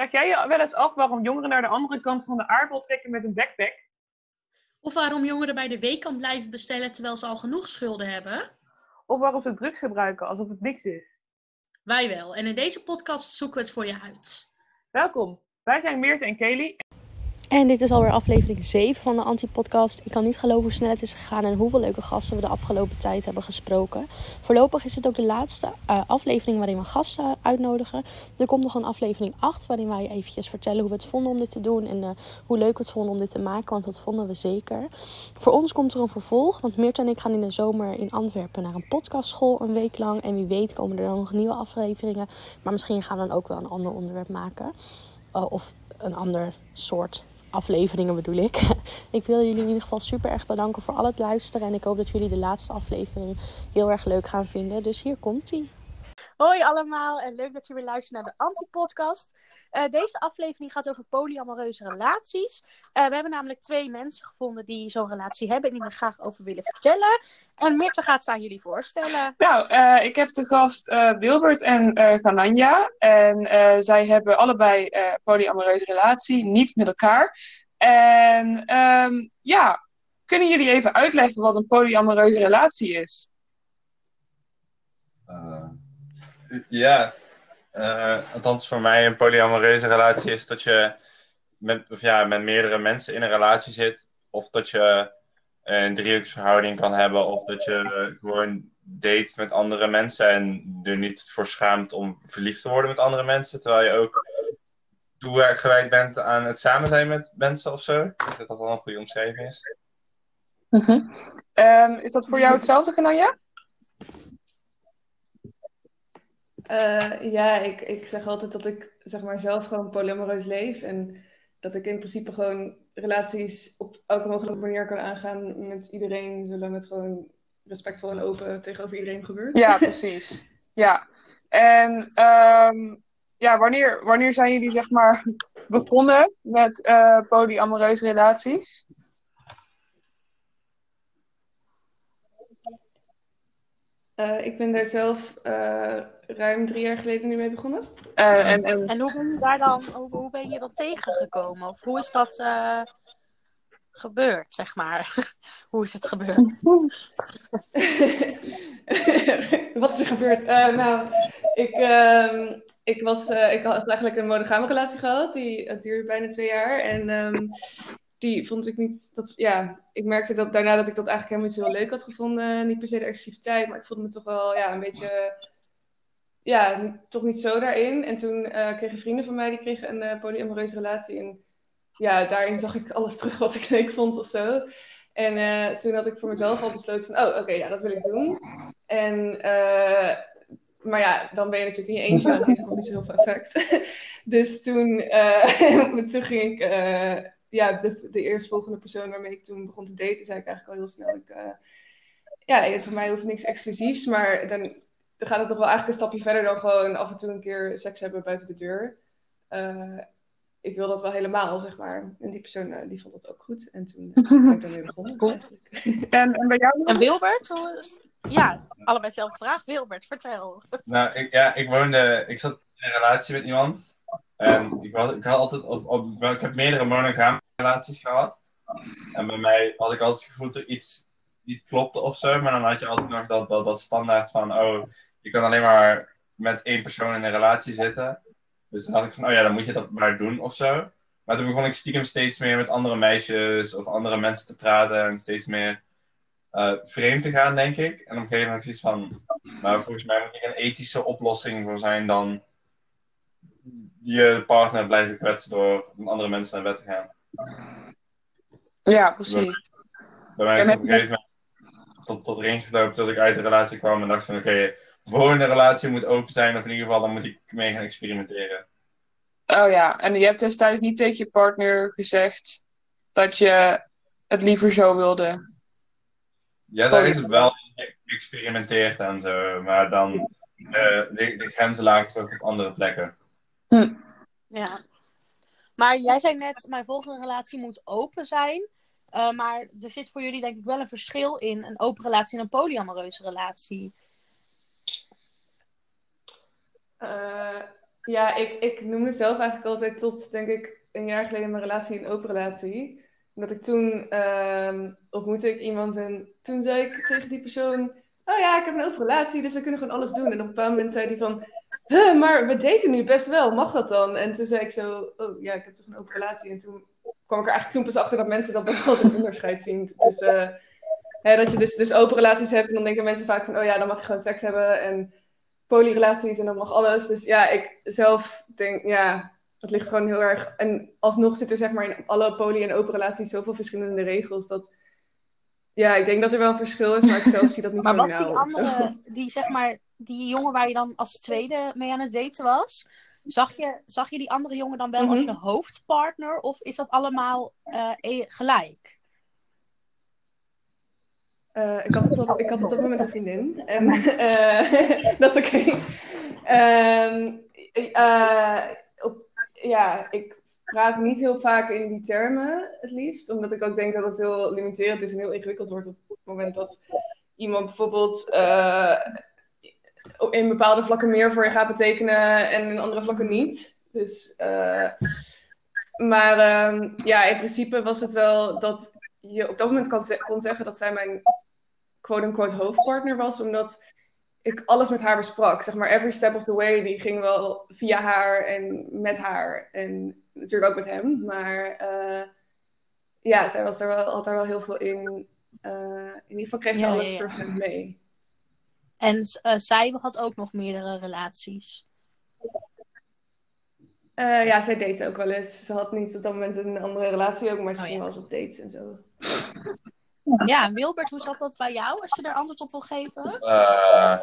Vraag jij je wel eens af waarom jongeren naar de andere kant van de aardbol trekken met een backpack? Of waarom jongeren bij de weekend blijven bestellen terwijl ze al genoeg schulden hebben? Of waarom ze drugs gebruiken alsof het niks is? Wij wel. En in deze podcast zoeken we het voor je uit. Welkom. Wij zijn Meert en Kelly. En dit is alweer aflevering 7 van de Anti-podcast. Ik kan niet geloven hoe snel het is gegaan en hoeveel leuke gasten we de afgelopen tijd hebben gesproken. Voorlopig is het ook de laatste uh, aflevering waarin we gasten uitnodigen. Er komt nog een aflevering 8 waarin wij eventjes vertellen hoe we het vonden om dit te doen. En uh, hoe leuk we het vonden om dit te maken, want dat vonden we zeker. Voor ons komt er een vervolg, want Meert en ik gaan in de zomer in Antwerpen naar een podcastschool een week lang. En wie weet komen er dan nog nieuwe afleveringen. Maar misschien gaan we dan ook wel een ander onderwerp maken. Uh, of een ander soort afleveringen bedoel ik. ik wil jullie in ieder geval super erg bedanken voor al het luisteren. En ik hoop dat jullie de laatste aflevering heel erg leuk gaan vinden. Dus hier komt ie. Hoi allemaal en leuk dat je weer luistert naar de Anti-podcast. Uh, deze aflevering gaat over polyamoreuze relaties. Uh, we hebben namelijk twee mensen gevonden die zo'n relatie hebben en die me graag over willen vertellen. En Mirte gaat ze aan jullie voorstellen. Nou, uh, ik heb de gast Wilbert en Gananja. En zij hebben allebei polyamoreuze relatie, niet met elkaar. En um, ja, kunnen jullie even uitleggen wat een polyamoreuze relatie is? Ja, uh, althans voor mij een polyamoreuze relatie is dat je met, of ja, met meerdere mensen in een relatie zit. Of dat je een driehoeksverhouding kan hebben. Of dat je gewoon date met andere mensen en er niet voor schaamt om verliefd te worden met andere mensen. Terwijl je ook toegewijd bent aan het samen zijn met mensen of zo. Dat dat wel een goede omschrijving is. -huh. um, is dat voor jou hetzelfde, Genanja? Uh, ja, ik, ik zeg altijd dat ik zeg maar, zelf gewoon polyamoreus leef. En dat ik in principe gewoon relaties op elke mogelijke manier kan aangaan met iedereen. Zolang het gewoon respectvol en open tegenover iedereen gebeurt. Ja, precies. ja. En um, ja, wanneer, wanneer zijn jullie zeg maar begonnen met uh, polyamoreuze relaties? Uh, ik ben daar zelf uh, ruim drie jaar geleden nu mee begonnen. Uh, en, en... en hoe ben je daar dan, hoe, hoe ben je dat tegengekomen? Of hoe is dat gebeurd, zeg maar? hoe is het gebeurd? Wat is er gebeurd? nou, ik, ehm, ik, was, ik had eigenlijk een monogame relatie gehad. Die het duurde bijna twee jaar. En um, die vond ik niet. Dat, ja, ik merkte dat daarna dat ik dat eigenlijk helemaal niet zo leuk had gevonden. Niet per se de exclusiviteit, maar ik voelde me toch wel ja, een beetje. Ja, toch niet zo daarin. En toen uh, kregen vrienden van mij die kregen een uh, polyamoreuze relatie. En ja, daarin zag ik alles terug wat ik leuk vond of zo. En uh, toen had ik voor mezelf al besloten van, oh, oké, ja, dat wil ik doen. En, maar ja, dan ben je natuurlijk je eentje, dan heeft niet zo heel veel effect. dus toen, toen ging ik ja, de, de eerstvolgende persoon waarmee ik toen begon te daten, zei ik eigenlijk al heel snel. Ik, uh, ja, voor mij hoeft niks exclusiefs, maar dan, dan gaat het nog wel eigenlijk een stapje verder dan gewoon af en toe een keer seks hebben buiten de deur. Uh, ik wil dat wel helemaal, zeg maar. En die persoon uh, die vond dat ook goed. En toen ben ik daarmee begonnen. Cool. En, en bij jou? En Wilbert? Ja, allebei dezelfde vraag. Wilbert, vertel. Nou, ik, ja, ik woonde, ik zat in een relatie met iemand. En ik, was, ik had altijd, op, ik heb meerdere monogame relaties gehad. En bij mij had ik altijd het gevoel dat er iets niet klopte of zo. Maar dan had je altijd nog dat, dat, dat standaard van, oh, je kan alleen maar met één persoon in een relatie zitten. Dus dan had ik van, oh ja, dan moet je dat maar doen of zo. Maar toen begon ik stiekem steeds meer met andere meisjes of andere mensen te praten. En steeds meer uh, vreemd te gaan, denk ik. En op een gegeven moment zoiets van, nou, volgens mij moet er een ethische oplossing voor zijn dan je partner blijven kwetsen door andere mensen naar bed te gaan. Ja, precies. Bij mij is het op een gegeven moment tot, tot erin geslopen dat ik uit de relatie kwam en dacht van oké, okay, volgende relatie moet open zijn of in ieder geval dan moet ik mee gaan experimenteren. Oh ja, en je hebt destijds niet tegen je partner gezegd dat je het liever zo wilde? Ja, daar is het wel geëxperimenteerd en zo, maar dan uh, de, de grenzen lagen toch op andere plekken. Hm. Ja. Maar jij zei net, mijn volgende relatie moet open zijn. Uh, maar er zit voor jullie denk ik wel een verschil in een open relatie en een polyamoreuze relatie. Uh, Ja, ik, ik noemde zelf eigenlijk altijd tot, denk ik, een jaar geleden mijn relatie een open relatie. Omdat ik toen ehm, ontmoette ik iemand en toen zei ik tegen die persoon... Oh ja, ik heb een open relatie, dus we kunnen gewoon alles doen. En op een bepaald moment zei hij van... "Huh, maar we daten nu best wel, mag dat dan? En toen zei ik zo, oh ja, ik heb toch een open relatie. En toen kwam ik er eigenlijk toen pas achter dat mensen dat best wel een onderscheid zien. Dus eh, hè, dat je dus, dus open relaties hebt en dan denken mensen vaak van... Oh ja, dan mag je gewoon seks hebben en polyrelaties en dan mag alles. Dus ja, ik zelf denk, ja, het ligt gewoon heel erg. En alsnog zit er zeg maar in alle poly- en open relaties zoveel verschillende regels. Dat, ja, ik denk dat er wel een verschil is, maar ik zelf zie dat niet Maar zo wat voor nauw die andere, die zeg maar, die jongen waar je dan als tweede mee aan het daten was, zag je, zag je die andere jongen dan wel als Mhm. je hoofdpartner of is dat allemaal eh, e- gelijk? Eh, ik, had op dat, ik had op een vriendin. En eh, dat is oké. Ehm, eh, op- ja, ik praat niet heel vaak in die termen het liefst. Omdat ik ook denk dat het heel limiterend is en heel ingewikkeld wordt op het moment dat iemand bijvoorbeeld in bepaalde vlakken meer voor je gaat betekenen en in andere vlakken niet. Dus, eh, maar ehm, ja, in principe was het wel dat je op dat moment kan ze- kon zeggen dat zij mijn quote-unquote hoofdpartner was, omdat ik alles met haar besprak. Zeg maar, every step of the way, die ging wel via haar en met haar. En natuurlijk ook met hem. Maar eh, ja, zij was er wel, had er wel heel veel in. Eh, in ieder geval kreeg ze Ja, alles ja. mee. En eh, zij had ook nog meerdere relaties. Eh, ja, zij date ook wel eens. Ze had niet op dat moment een andere relatie ook, maar ze Oh, ging ja. wel eens op dates en zo. Ja, Wilbert, hoe zat dat bij jou, als je daar antwoord op wil geven? Eh,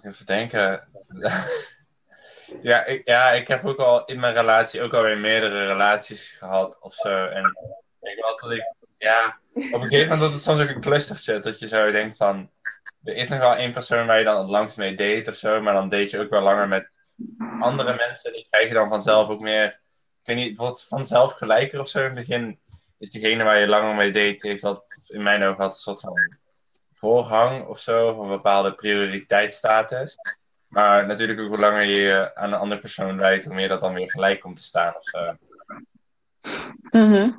even denken. ja, ik, ja, ik heb ook al in mijn relatie ook alweer meerdere relaties gehad of zo. En ik denk wel dat ik, ja, op een gegeven moment dat het soms ook een clustertje dat je zo denkt van, er is nog wel één persoon waar je dan het langst mee date of zo, maar dan date je ook wel langer met andere mensen. Die krijg je dan vanzelf ook meer, ik weet niet, het wordt vanzelf gelijker of zo. In het begin is diegene waar je langer mee date, heeft dat in mijn ogen had een soort van voorrang of zo, een bepaalde prioriteitsstatus. Maar natuurlijk ook hoe langer je aan een andere persoon wijdt, hoe meer dat dan weer gelijk komt te staan of zo. Mhm.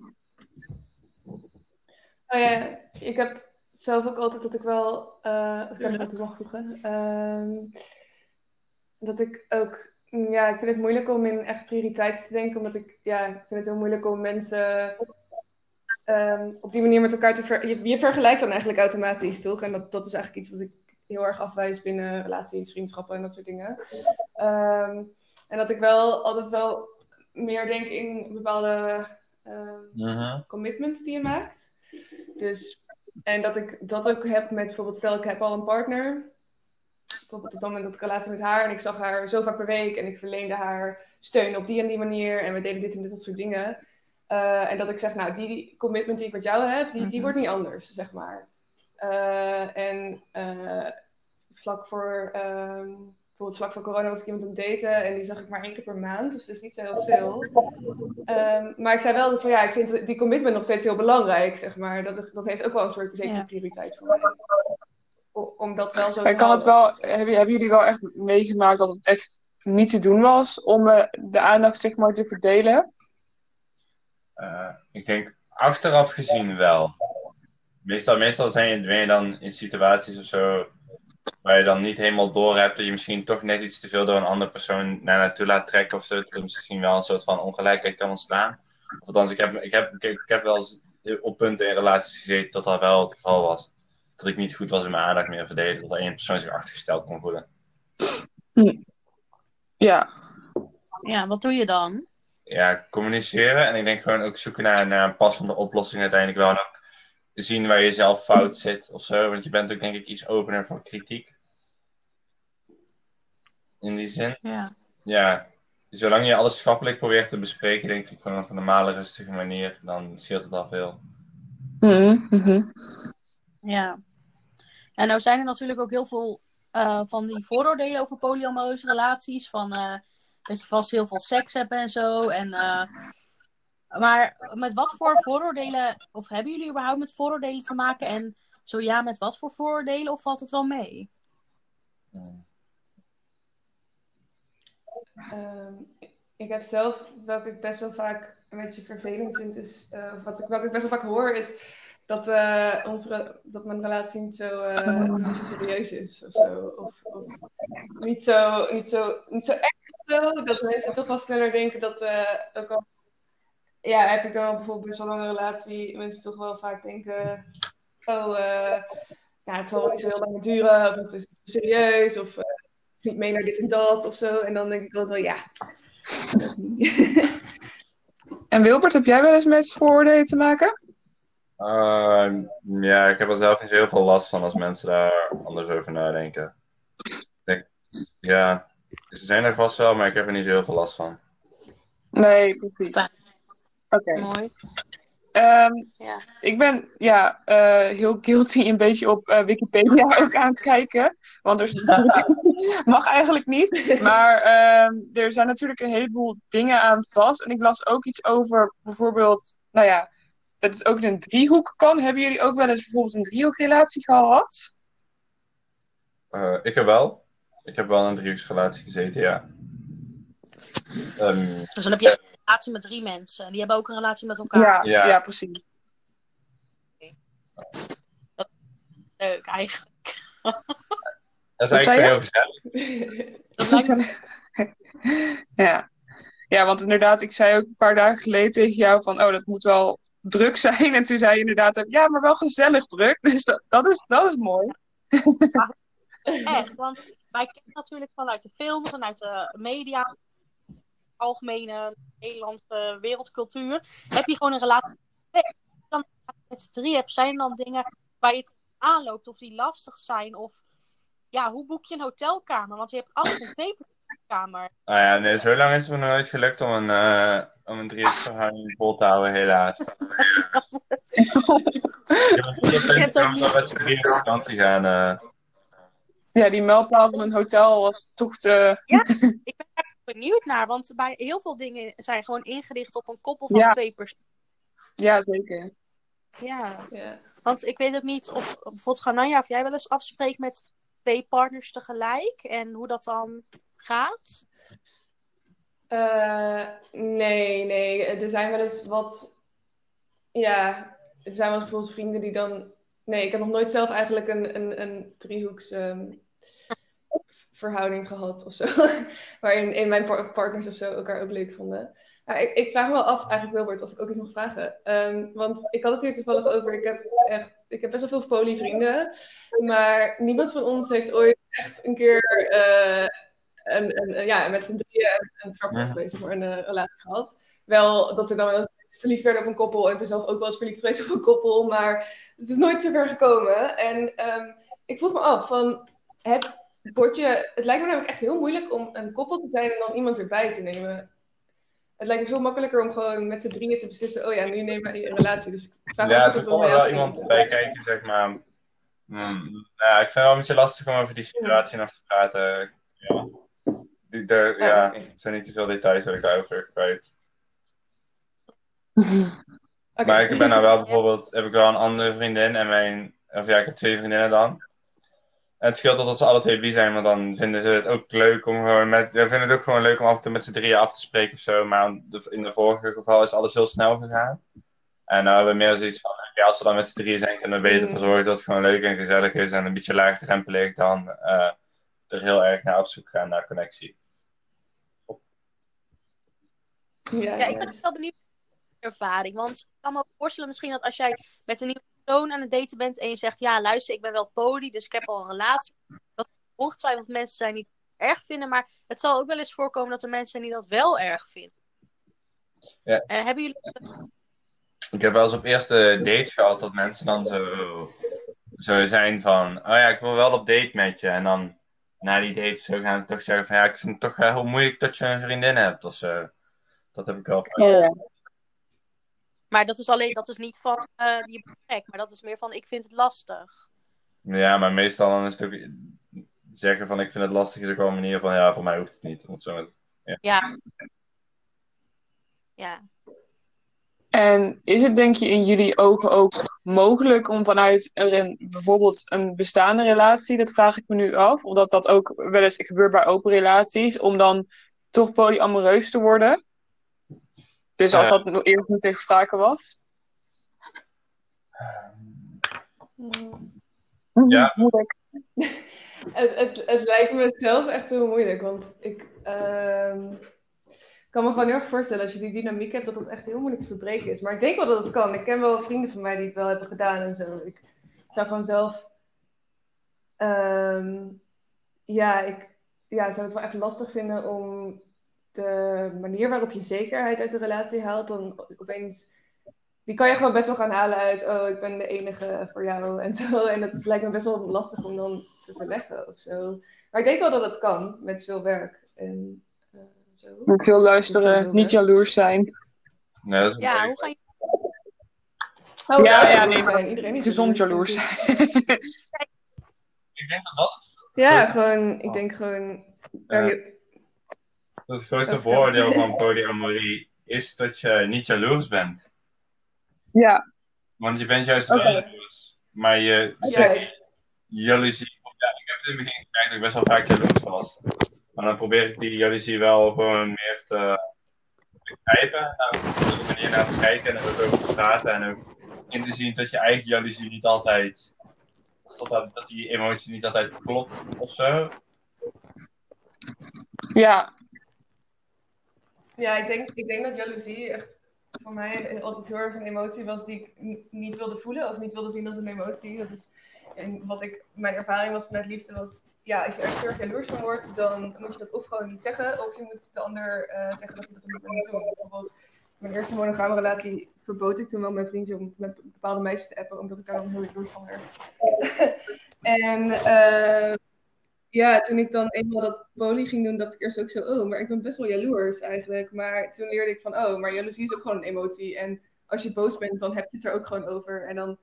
Oh ja, ik heb zelf ook altijd dat ik wel, eh als ik toe mag voegen, ehm, dat ik ook, ja, ik vind het moeilijk om in echt prioriteiten te denken, omdat ik, ja, ik vind het heel moeilijk om mensen ehm, op die manier met elkaar te ver, je, je vergelijkt dan eigenlijk automatisch, toch? En dat, dat is eigenlijk iets wat ik heel erg afwijs binnen relaties, vriendschappen en dat soort dingen. Ehm, en dat ik wel altijd wel meer denk in bepaalde ehm, commitments die je maakt. Dus, en dat ik dat ook heb met bijvoorbeeld, stel ik heb al een partner. Bijvoorbeeld op het moment dat ik een relatie met haar en ik zag haar zo vaak per week en ik verleende haar steun op die en die manier en we deden dit en dit, dat soort dingen. Eh, en dat ik zeg, nou, die commitment die ik met jou heb, die, die Mhm. wordt niet anders, zeg maar. Eh, en eh, vlak voor, ehm, bijvoorbeeld vlak voor corona was ik iemand aan het daten en die zag ik maar één keer per maand, dus dat is niet zo heel veel. Ehm, maar ik zei wel dat van ja, ik vind die commitment nog steeds heel belangrijk, zeg maar. Dat, dat heeft ook wel een soort zekere Ja. prioriteit voor mij. O- om dat wel zo te kan het wel, hebben, hebben jullie wel echt meegemaakt dat het echt niet te doen was om eh, de aandacht zeg maar te verdelen? Eh, ik denk achteraf gezien wel. Meestal, meestal zijn je, ben je dan in situaties of zo waar je dan niet helemaal door hebt dat je misschien toch net iets te veel door een andere persoon naar naartoe laat trekken of zo. Dat er misschien wel een soort van ongelijkheid kan ontstaan. Of althans, ik heb, ik heb, ik, ik heb wel eens op punten in relaties gezeten dat dat wel het geval was. Dat ik niet goed was in mijn aandacht meer verdelen. Dat er één persoon zich achtergesteld kon voelen. Ja. Ja, wat doe je dan? ja, communiceren. En ik denk gewoon ook zoeken naar, naar een passende oplossing uiteindelijk wel. En ook zien waar je zelf fout zit of zo. Want je bent ook denk ik iets opener voor kritiek. In die zin. Ja. Ja. Zolang je alles schappelijk probeert te bespreken, denk ik gewoon op een normale, rustige manier, dan scheelt het al veel. Mhm, mhm. Ja. En nou zijn er natuurlijk ook heel veel eh, van die vooroordelen over polyamoreuze relaties. Van eh, dat je vast heel veel seks hebt en zo. En, eh, maar met wat voor vooroordelen, of hebben jullie überhaupt met vooroordelen te maken? En zo ja, met wat voor vooroordelen, of valt het wel mee? Ehm, ik heb zelf, welke ik best wel vaak een beetje vervelend vind, is, uh, wat ik, ik best wel vaak hoor, is dat, uh, onze, dat mijn relatie niet zo, zo serieus is of zo. Of, niet, zo, niet, zo, niet zo echt zo. Dat mensen toch wel sneller denken dat, ook al ja, heb ik dan bijvoorbeeld best wel een relatie, mensen toch wel vaak denken, oh, ja, het zal wel niet zo heel lang duren, of het is serieus, of niet mee naar dit en dat of zo. En dan denk ik altijd wel, ja, dat is niet. en Wilbert, heb jij wel eens met vooroordelen te maken? Uh, ja, ik heb er zelf niet zo heel veel last van als mensen daar anders over nadenken. Ik ja, ze zijn er vast wel, maar ik heb er niet zo heel veel last van. Nee, precies. Oké. Okay. Mooi. Um, ja. Ik ben ja, uh, heel guilty een beetje op uh, Wikipedia ook aan het kijken. Want er mag eigenlijk niet. Maar uh, er zijn natuurlijk een heleboel dingen aan vast. En ik las ook iets over bijvoorbeeld, nou ja, dat het ook in een driehoek kan. Hebben jullie ook wel eens bijvoorbeeld een driehoekrelatie gehad? Uh, ik heb wel. Ik heb wel een driehoeksrelatie gezeten, ja. Um, dus dan heb je relatie met drie mensen. Die hebben ook een relatie met elkaar. Ja, ja. ja precies. leuk eigenlijk. Dat is eigenlijk heel gezellig. Dat lijkt ja. ja, want inderdaad, ik zei ook een paar dagen geleden tegen jou van, oh, dat moet wel druk zijn. En toen zei je inderdaad ook, ja, maar wel gezellig druk. Dus dat, dat, is, dat is mooi. echt, want wij kennen natuurlijk vanuit de films en uit de media, algemene Nederlandse wereldcultuur, heb je gewoon een relatie. Dan met z'n drie hebt, zijn dan dingen waar je aanloopt of die lastig zijn? Of ja, hoe boek je een hotelkamer? Want je hebt alles in twee kamer. Nou ja, nee, zo lang is het me nooit gelukt om een, uh, om een driehoeksverhouding vol te houden, helaas. ik heb een met z'n drieën vakantie gaan. Uh... Ja, die mijlpaal van een hotel was toch te... Ja, ik ben benieuwd naar, want bij heel veel dingen zijn gewoon ingericht op een koppel van twee personen. Ja, zeker. Ja. ja. want ik weet ook niet of bijvoorbeeld Gananja, of jij wel eens afspreekt met twee partners tegelijk en hoe dat dan gaat? Uh, nee, nee. Er zijn wel eens wat. Ja, er zijn wel eens bijvoorbeeld vrienden die dan. Nee, ik heb nog nooit zelf eigenlijk een, een, een driehoeks um, verhouding gehad of zo. Waarin in mijn partners of zo elkaar ook leuk vonden. Ik, ik, vraag me wel af, eigenlijk Wilbert, als ik ook iets mag vragen. Um, want ik had het hier toevallig over. Ik heb, echt, ik heb best wel veel polyvrienden. Maar niemand van ons heeft ooit echt een keer. Uh, en, en, ja, met z'n drieën een ja. geweest, maar een uh, relatie gehad. Wel dat er dan wel eens verliefd werden op een koppel. En ik ben zelf ook wel eens verliefd geweest op een koppel. Maar het is nooit zo ver gekomen. En um, ik vroeg me af, van, het, je, het lijkt me namelijk echt heel moeilijk om een koppel te zijn en dan iemand erbij te nemen. Het lijkt me veel makkelijker om gewoon met z'n drieën te beslissen, oh ja, nu nemen we een relatie. Dus vraag ja, er komt wel iemand bij kijken, zeg maar. Hmm, ja, ik vind het wel een beetje lastig om over die situatie nog te praten. Ja. Die, er, ja, er zijn niet te veel details waar ik daarover kwijt. Okay. Maar ik ben nou wel bijvoorbeeld, heb ik wel een andere vriendin en mijn, of ja, ik heb twee vriendinnen dan. En het scheelt dat ze alle twee bi zijn, maar dan vinden ze het ook leuk om gewoon met, we vinden het ook gewoon leuk om af en toe met z'n drieën af te spreken of zo. Maar in de vorige geval is alles heel snel gegaan. En nou hebben we meer zoiets van, ja, als we dan met z'n drieën zijn, kunnen we beter ervoor zorgen dat het gewoon leuk en gezellig is en een beetje laagdrempelig dan uh, er heel erg naar op zoek gaan naar connectie. Ja, ja ik ben wel benieuwd naar ervaring. Want ik kan me voorstellen misschien dat als jij met een nieuwe persoon aan het daten bent en je zegt, ja luister, ik ben wel poli, dus ik heb al een relatie. Dat ongetwijfeld mensen zijn die het erg vinden, maar het zal ook wel eens voorkomen dat er mensen zijn die dat wel erg vinden. Ja. Uh, hebben jullie... Ik heb wel eens op eerste date gehad dat mensen dan zo, zo zijn van, oh ja, ik wil wel op date met je. En dan na die date zo gaan ze toch zeggen van, ja, ik vind het toch heel moeilijk dat je een vriendin hebt of zo. Dat heb ik wel. Ja. Maar dat is alleen, dat is niet van uh, die gek, maar dat is meer van ik vind het lastig. Ja, maar meestal dan is het ook zeggen van ik vind het lastig is ook wel een manier van ja, voor mij hoeft het niet. Om zo ja. ja. Ja. En is het denk je in jullie ogen ook mogelijk om vanuit een, bijvoorbeeld een bestaande relatie, dat vraag ik me nu af, omdat dat ook wel eens gebeurt bij open relaties, om dan toch polyamoreus te worden. Dus als Ja. dat nog eerst niet tegen sprake was. Ja. Moeilijk. Het, het, het lijkt me zelf echt heel moeilijk, want ik ehm, kan me gewoon heel erg voorstellen als je die dynamiek hebt, dat dat echt heel moeilijk te verbreken is. Maar ik denk wel dat het kan. Ik ken wel vrienden van mij die het wel hebben gedaan en zo. Ik zou gewoon zelf, ehm, ja, ik ja, zou het wel echt lastig vinden om de manier waarop je zekerheid uit de relatie haalt, dan opeens die kan je gewoon best wel gaan halen uit, oh, ik ben de enige voor jou en zo. En dat lijkt me best wel lastig om dan te verleggen of zo. Maar ik denk wel dat het kan, met veel werk en eh, zo. Met veel luisteren, niet jaloers zijn. Nee, dat is een Ja, mooie. hoe ga je... Oh, Ja, nee, zijn. Iedereen is Gezond jaloers zijn. ik. Denk dat dat Ja, Dus- gewoon, ik denk gewoon... het grootste voordeel van polyamorie is dat je niet jaloers bent. Ja, Want je bent juist wel jaloers. Maar je zegt jaloezie. Ja, ik heb het in het begin gemerkt dat ik best wel vaak jaloers was. Maar dan probeer ik die jaloezie wel gewoon meer te begrijpen. En op een manier naar te kijken en er ook over te praten. En ook in te zien dat je eigen jaloezie niet altijd. Dat die emotie niet altijd klopt of zo. ja, Ja, ik denk, ik denk dat jaloezie echt voor mij altijd heel erg een emotie was die ik niet wilde voelen of niet wilde zien als een emotie. Dat is, en wat ik, mijn ervaring was vanuit liefde was, ja, als je echt heel erg jaloers van wordt, dan moet je dat of gewoon niet zeggen, of je moet de ander eh, zeggen dat hij dat niet moet doen. Bijvoorbeeld, mijn eerste monogame relatie verbood ik toen wel mijn vriendje om met bepaalde meisjes te appen, omdat ik daar dan heel jaloers van werd. en eh, ja, toen ik dan eenmaal dat poly ging doen, dacht ik eerst ook zo, oh, maar ik ben best wel jaloers eigenlijk. Maar toen leerde ik van, oh, maar jaloezie is ook gewoon een emotie. En als je boos bent, dan heb je het er ook gewoon over. En dan,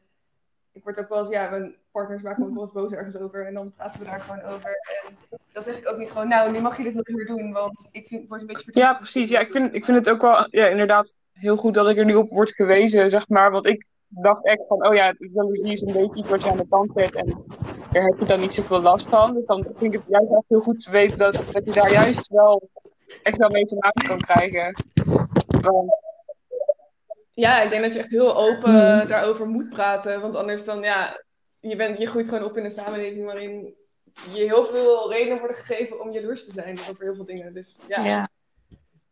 ik word ook wel eens, ja, mijn partners maken me ook wel eens boos ergens over. En dan praten we daar gewoon over. En dan zeg ik ook niet gewoon, nou, nu mag je dit nog meer doen, want ik vind, word een beetje ja, precies. Ja, ik vind, ik vind het ook wel ja, inderdaad heel goed dat ik er nu op word gewezen, zeg maar. Want ik dacht echt van, oh ja, jaloezie is een beetje iets wat je aan de kant zet en daar heb je dan niet zoveel last van. Dus dan vind ik het juist echt heel goed te weten dat, dat je daar juist wel echt wel mee te maken kan krijgen. Want, Ja, ik denk dat je echt heel open Hmm. daarover moet praten. Want anders dan, ja, je, bent, je groeit gewoon op in een samenleving waarin je heel veel redenen worden gegeven om jaloers te zijn over heel veel dingen. Dus ja, Ja.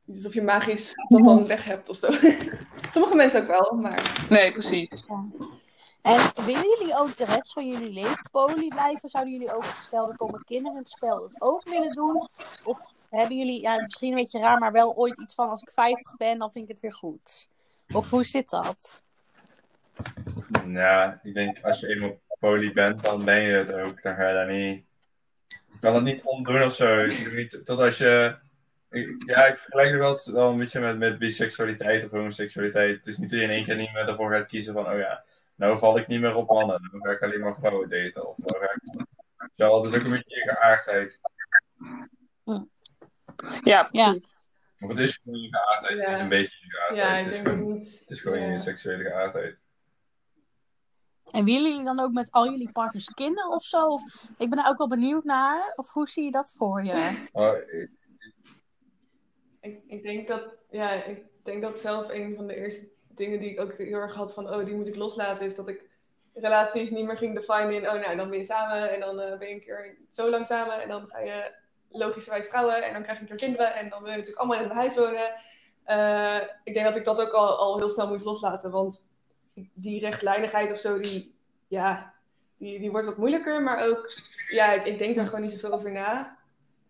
niet alsof je magisch dat dan weg hebt of zo. Sommige mensen ook wel, maar nee, precies. En willen jullie ook de rest van jullie leven poly blijven? Zouden jullie ook, stel er komen kinderen in het spel, dat ook willen doen? Of hebben jullie, ja, misschien een beetje raar, maar wel ooit iets van als ik 50 ben, dan vind ik het weer goed? Of hoe zit dat? Ja, ik denk als je eenmaal poly bent, dan ben je het ook. Dan ga je daar niet. Kan dat niet ontdoen of zo. Tot als je. ja, ik vergelijk het wel een beetje met, met biseksualiteit of homoseksualiteit. Het is niet dat je in één keer niet meer ervoor gaat kiezen van, oh ja, nou val ik niet meer op mannen. Nou ga ik alleen maar vrouwen daten. Of nou ga ik. Ja, dat is ook een beetje je geaardheid. Ja, precies. Of het is gewoon je geaardheid, Ja. een beetje je geaardheid. ja, het, ik is denk gewoon, ook niet. het is gewoon ja. je seksuele geaardheid. En willen jullie dan ook met al jullie partners kinderen of zo? Of, ik ben daar ook wel benieuwd naar. Of hoe zie je dat voor je? Oh, ik- Ik, ik, denk dat, ja, ik denk dat zelf een van de eerste dingen die ik ook heel erg had van, oh, die moet ik loslaten, is dat ik relaties niet meer ging definen in, oh, nou, dan ben je samen en dan eh, ben je een keer zo lang samen en dan ga je logischerwijs trouwen en dan krijg je een keer kinderen en dan wil je natuurlijk allemaal in een huis wonen. Eh, ik denk dat ik dat ook al, al heel snel moest loslaten, want die rechtlijnigheid of zo, die, ja, die, die wordt wat moeilijker, maar ook, ja, ik, ik denk daar gewoon niet zoveel over na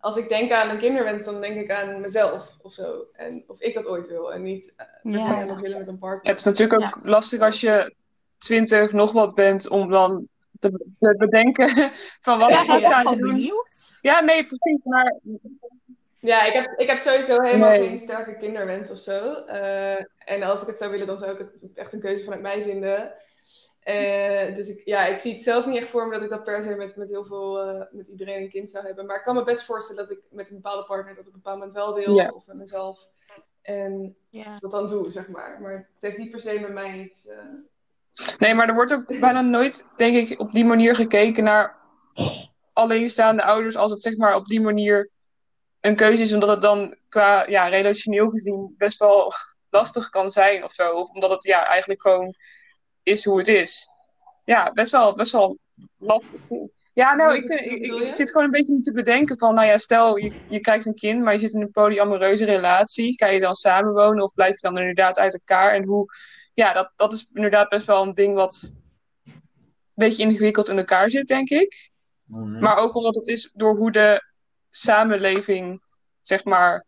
als ik denk aan een kinderwens, dan denk ik aan mezelf of zo. En of ik dat ooit wil en niet uh, dat Ja. wij dat willen met een Ja, partner. het is natuurlijk ook lastig als je twintig nog wat bent om dan te, te bedenken van wat Ja, ik ben ga doen. benieuwd. Ja, nee, precies. Maar Ja, ik heb, ik heb sowieso helemaal Nee. geen sterke kinderwens of zo. Eh, en als ik het zou willen, dan zou ik het echt een keuze vanuit mij vinden. Eh, dus ik, ja, ik zie het zelf niet echt voor me dat ik dat per se met, met heel veel, eh, met iedereen een kind zou hebben. Maar ik kan me best voorstellen dat ik met een bepaalde partner dat op een bepaald moment wel wil. Ja. Of met mezelf. En Ja. dat dan doe, zeg maar. Maar het heeft niet per se met mij iets... eh, Nee, maar er wordt ook bijna nooit, denk ik, op die manier gekeken naar alleenstaande ouders als het zeg maar op die manier een keuze is, omdat het dan qua ja, relationeel gezien best wel lastig kan zijn of zo. Of omdat het ja, eigenlijk gewoon is hoe het is. Ja, best wel, best wel lastig. Ja, nou, ik, vind, ik, ik, zit gewoon een beetje te bedenken van, nou ja, stel je, je krijgt een kind, maar je zit in een polyamoreuze relatie. Ga je dan samenwonen of blijf je dan inderdaad uit elkaar? En hoe, ja, dat, dat is inderdaad best wel een ding wat een beetje ingewikkeld in elkaar zit, denk ik. Mhm. Maar ook omdat het is door hoe de samenleving, zeg maar,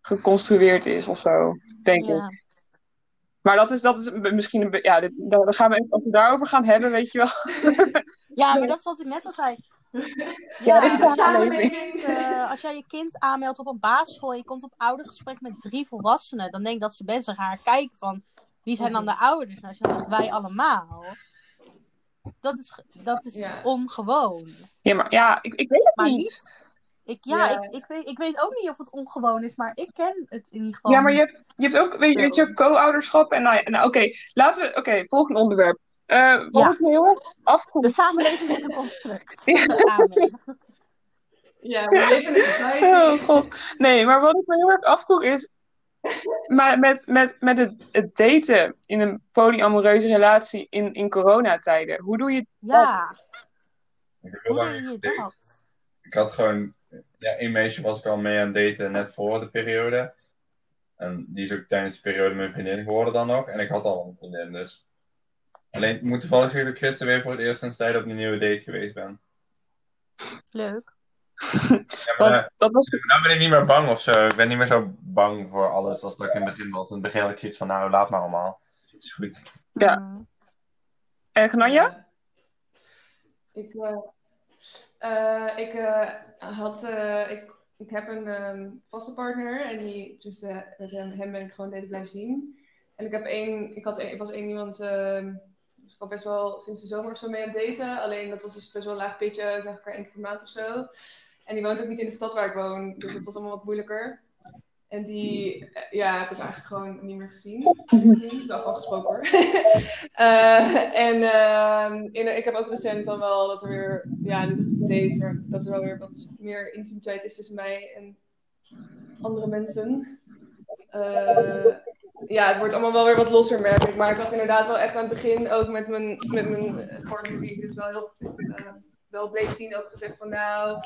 geconstrueerd is of zo, denk ik. Maar dat is, dat is misschien een ja, dit, daar gaan we even, als we daarover gaan hebben, weet je wel. ja, maar dat is wat ik net al zei. Ja, dat is als, jij kind, eh, als jij je kind aanmeldt op een basisschool en je komt op oudergesprek met drie volwassenen, dan denk ik dat ze best gaan kijken van wie zijn dan de ouders? En als je dan zegt wij allemaal, dat is, dat is Ja. ongewoon. Ja, maar ja, ik, ik weet het Maar niet. niet. Ik, ja, Ja. Ik, ik, weet, ik weet ook niet of het ongewoon is, maar ik ken het in ieder geval. Ja, maar je hebt, je hebt ook, weet je, weet je, co-ouderschap en nou, ja, nou oké, laten we, oké, volgende onderwerp. Eh wat Ja. ik me heel erg De samenleving is een construct. Ja. We leven in een. Oh god. Nee, maar wat ik me heel erg afvroeg is. Maar met, met, met het, het daten in een polyamoreuze relatie in, in coronatijden. Hoe doe je Ja, Ik heb heel hoe lang doe je niet gedate. dat? Ik had gewoon, ja, één meisje was ik al mee aan het daten net voor de periode. En die is ook tijdens de periode mijn vriendin geworden dan nog. En ik had al een vriendin, dus. Alleen, ik moet toevallig zeggen dat ik gisteren weer voor het eerst sinds tijd op een nieuwe date geweest ben. Leuk. Ja, maar, Want dat was. nou ben ik niet meer bang of zo. Ik ben niet meer zo bang voor alles als dat ik in het begin was. In het begin had ik zoiets van, nou, laat maar allemaal. Het is goed. Ja. En Gnanja? Ik, eh, eh, ik eh, had, eh, ik, ik heb een ehm, vaste partner en die, dus met hem, hem ben ik gewoon deden blijven zien. En ik heb één, ik had één, ik was één iemand, ehm dus ik al best wel sinds de zomer of zo mee aan het daten. Alleen dat was dus best wel een laag pitje, zeg ik één keer per maand of zo. En die woont ook niet in de stad waar ik woon, dus dat was allemaal wat moeilijker. En die, eh, ja, heb ik eigenlijk gewoon niet meer gezien. gezien. Wel afgesproken hoor. Eh, en ehm, in, ik heb ook recent dan wel dat er weer, ja, date, dat er wel weer wat meer intimiteit is tussen mij en andere mensen. Eh, ja, het wordt allemaal wel weer wat losser, merk ik. Maar ik had inderdaad wel echt aan het begin, ook met mijn, met mijn partner, die ik dus wel heel wel bleef zien, ook gezegd van nou,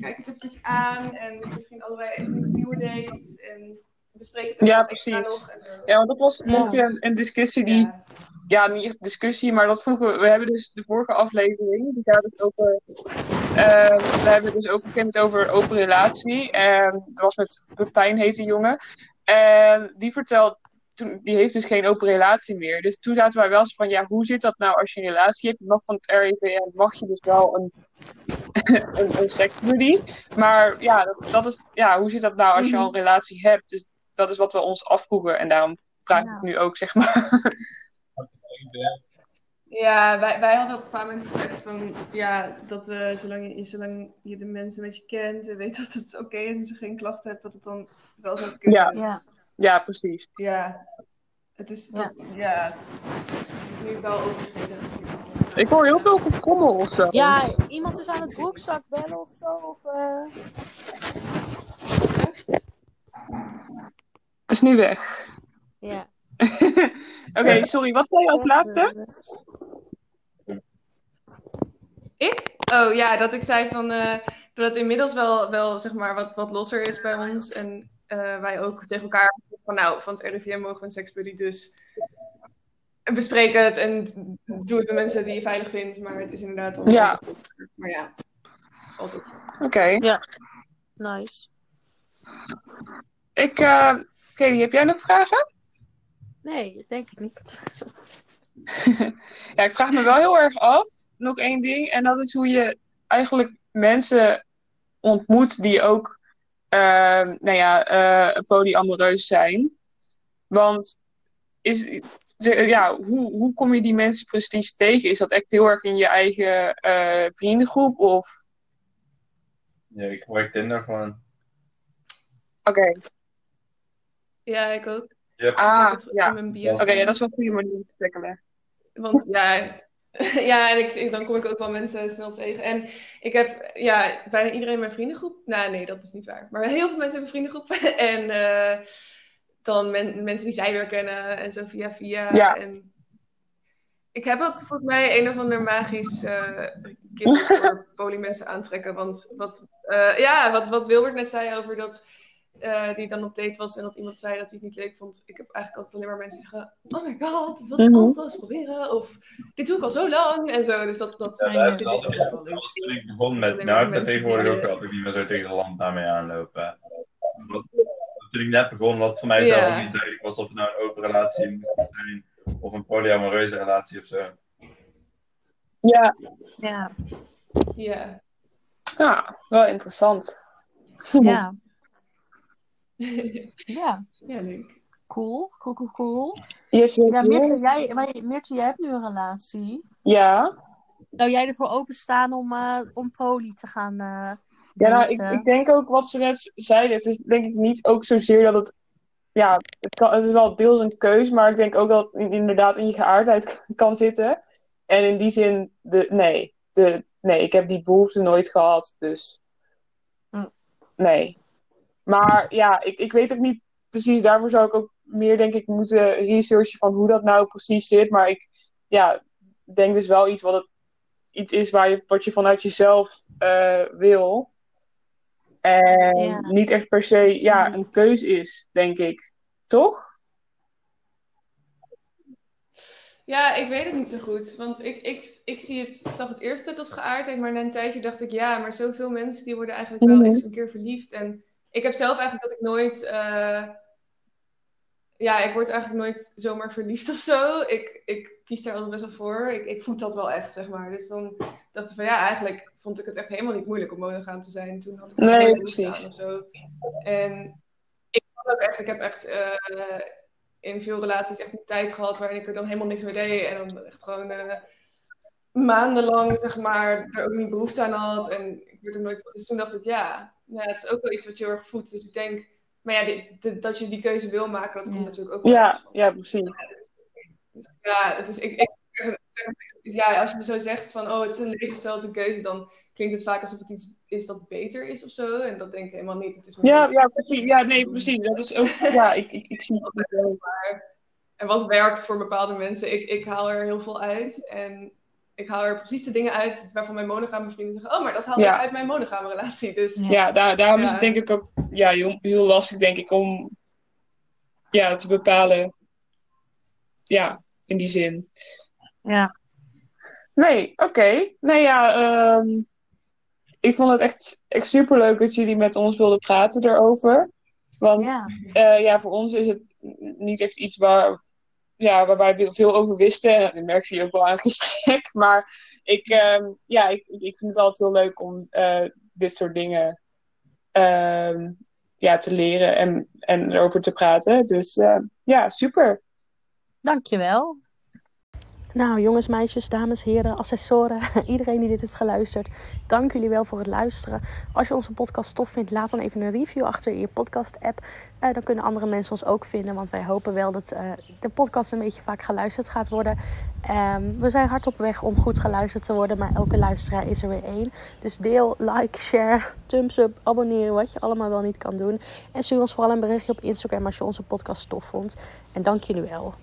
kijk het eventjes aan en misschien allebei even een nieuwe date en bespreek het Ja, precies. nog en zo. Ja, want dat was Ja. een, keer een, discussie die. Ja. Ja, niet echt discussie, maar dat vroegen we. We hebben dus de vorige aflevering. Die gaat dus over. ehm, we hebben dus ook moment over open relatie. En dat was met Pepijn, heet die jongen. En die vertelt. Toen, die heeft dus geen open relatie meer. Dus toen zaten wij wel eens van, ja, hoe zit dat nou als je een relatie hebt? Je mag van het RIVM mag je dus wel een, een, een seksbuddy. Maar ja, dat, dat is, ja, hoe zit dat nou als je al een relatie hebt? Dus dat is wat we ons afvroegen. En daarom vraag ik Ja. nu ook, zeg maar. Ja, wij, wij hadden op een bepaald moment gezegd van ja, dat we zolang je, zolang je de mensen een beetje kent en weet dat het oké is en ze geen klachten hebben, dat het dan wel zou kunnen. Ja. Ja. Ja, precies. ja. Het is, Ja. ja. Het is nu wel overschreden. Ik hoor heel veel gekommel of zo. Ja, iemand is aan het broekzak bellen of zo. Of, eh, Het is nu weg. Ja. Oké, sorry. Wat zei je als laatste? Ik? Oh ja, dat ik zei van eh, dat het inmiddels wel, wel zeg maar wat, wat losser is bij ons. En eh, wij ook tegen elkaar van nou, van het RIVM mogen we een seksbuddy, dus bespreek het en doe het met mensen die je veilig vindt. Maar het is inderdaad al Ja. Maar ja, altijd. Oké. Nice. Ik, eh Kelly, heb jij nog vragen? Nee, dat denk ik niet. Ja, ik vraag me wel heel erg af. Nog één ding. En dat is hoe je eigenlijk mensen ontmoet die ook, eh, nou ja, eh polyamoreus zijn. Want is, ze- ja, hoe, hoe kom je die mensen precies tegen? Is dat echt heel erg in je eigen eh, vriendengroep? Of Ja, ik gebruik Tinder gewoon. oké, Ja, ik ook. Yep. ah, heb het ja. in mijn bio. Oké, ja, dat is wel een goede manier om te tackelen. Want ja, ja, en ik, ik- dan kom ik ook wel mensen snel tegen. En ik heb ja, bijna iedereen in mijn vriendengroep. Nou, nee, dat is niet waar. Maar heel veel mensen in mijn vriendengroep. en eh, dan men- mensen die zij weer kennen en zo via via. Ja. En ik heb ook volgens mij een of ander magisch eh gift voor polymensen aantrekken. Want wat, eh, ja, wat, wat Wilbert net zei over dat eh, die dan op date was en dat iemand zei dat hij het niet leuk vond. Ik heb eigenlijk altijd alleen maar mensen die zeggen: Oh my god, dit wil ik Mhm. altijd wel eens proberen. Of dit doe ik al zo lang. En zo. Dus dat, dat Ja, altijd wel leuk. Dat toen ik begon met nou, maar ik ben mensen tegenwoordig die, ook altijd niet meer zo tegen de lamp daarmee aanlopen. Toen ik net begon, wat voor mij zelf ook niet duidelijk was of het nou een open relatie moest zijn of een polyamoreuze relatie of zo. Ja, Ja, Ja. ja wel interessant. ja, ja. ja, leuk. Cool, cool, cool, cool. Yes, yes, Ja, yes. Meertje, jij, Meertje, jij hebt nu een relatie. Ja. Zou jij ervoor openstaan om, eh om poly te gaan eh Ja, nou, ik, ik denk ook wat ze net zeiden. Het is denk ik niet ook zozeer dat het. Ja, het, kan, het is wel deels een keus, maar ik denk ook dat het in- inderdaad in je geaardheid kan zitten. En in die zin, de, nee, de, nee, ik heb die behoefte nooit gehad, dus. Hm. Nee. Maar ja, ik, ik weet ook niet precies, daarvoor zou ik ook meer, denk ik, moeten researchen van hoe dat nou precies zit. Maar ik ja, denk dus wel iets wat het iets is waar je, wat je vanuit jezelf eh, wil. En Ja. niet echt per se ja, een keus is, denk ik. Toch? Ja, ik weet het niet zo goed. Want ik, ik, ik zie het, ik zag het eerst net als geaardheid, maar na een tijdje dacht ik, ja, maar zoveel mensen die worden eigenlijk wel Mhm. eens een keer verliefd. En ik heb zelf eigenlijk dat ik nooit, eh, ja, ik word eigenlijk nooit zomaar verliefd of zo. Ik, ik kies daar altijd best wel voor. Ik, ik voed dat wel echt, zeg maar. Dus dan dacht ik van, ja, eigenlijk vond ik het echt helemaal niet moeilijk om monogaam te zijn. Toen had ik Nee, precies. of zo. En ik had ook echt, ik heb echt eh, in veel relaties echt een tijd gehad waarin ik er dan helemaal niks mee deed. En dan echt gewoon eh, maandenlang, zeg maar, er ook niet behoefte aan had. En ik werd er nooit. Dus toen dacht ik, ja, ja, het is ook wel iets wat je heel erg voedt. Dus ik denk, maar ja, die- dat je die keuze wil maken, dat komt Ja. natuurlijk ook wel Ja, ja, precies. Dus ja, het is, ik, ik, ja, als je zo zegt van, oh, het is een levensstijl, het is een keuze, dan klinkt het vaak alsof het iets is dat beter is of zo. En dat denk ik helemaal niet. Het is maar Ja, ja, precies. Ja, nee, precies. Dat is ook, ja, ik, ik, ik zie het ook wel. En wat werkt voor bepaalde mensen, ik, ik haal er heel veel uit. En ik haal er precies de dingen uit waarvan mijn monogame vrienden zeggen: Oh, maar dat haal Ja. ik uit mijn monogame relatie. Dus Ja. Daar, daarom is het denk ik ook ja, heel, heel lastig, denk ik, om ja, te bepalen. Ja, in die zin. Ja, Nee, oké. Nee, ja, ehm, ik vond het echt, echt superleuk dat jullie met ons wilden praten erover. Want ja, eh, ja, voor ons is het niet echt iets waar, ja, waarbij we veel over wisten. En dat merkte je ook wel aan het gesprek. Maar ik, ehm, ja, ik, ik vind het altijd heel leuk om eh, dit soort dingen ehm, ja, te leren en, en erover te praten. Dus eh, ja, super. dankjewel. Nou, jongens, meisjes, dames, heren, accessoren, iedereen die dit heeft geluisterd, dank jullie wel voor het luisteren. Als je onze podcast tof vindt, laat dan even een review achter in je podcast-app. Eh, dan kunnen andere mensen ons ook vinden, want wij hopen wel dat eh, de podcast een beetje vaak geluisterd gaat worden. Ehm, we zijn hard op weg om goed geluisterd te worden, maar elke luisteraar is er weer één. Dus deel, like, share, thumbs up, abonneren, wat je allemaal wel niet kan doen. En stuur ons vooral een berichtje op Instagram als je onze podcast tof vond. En dank jullie wel.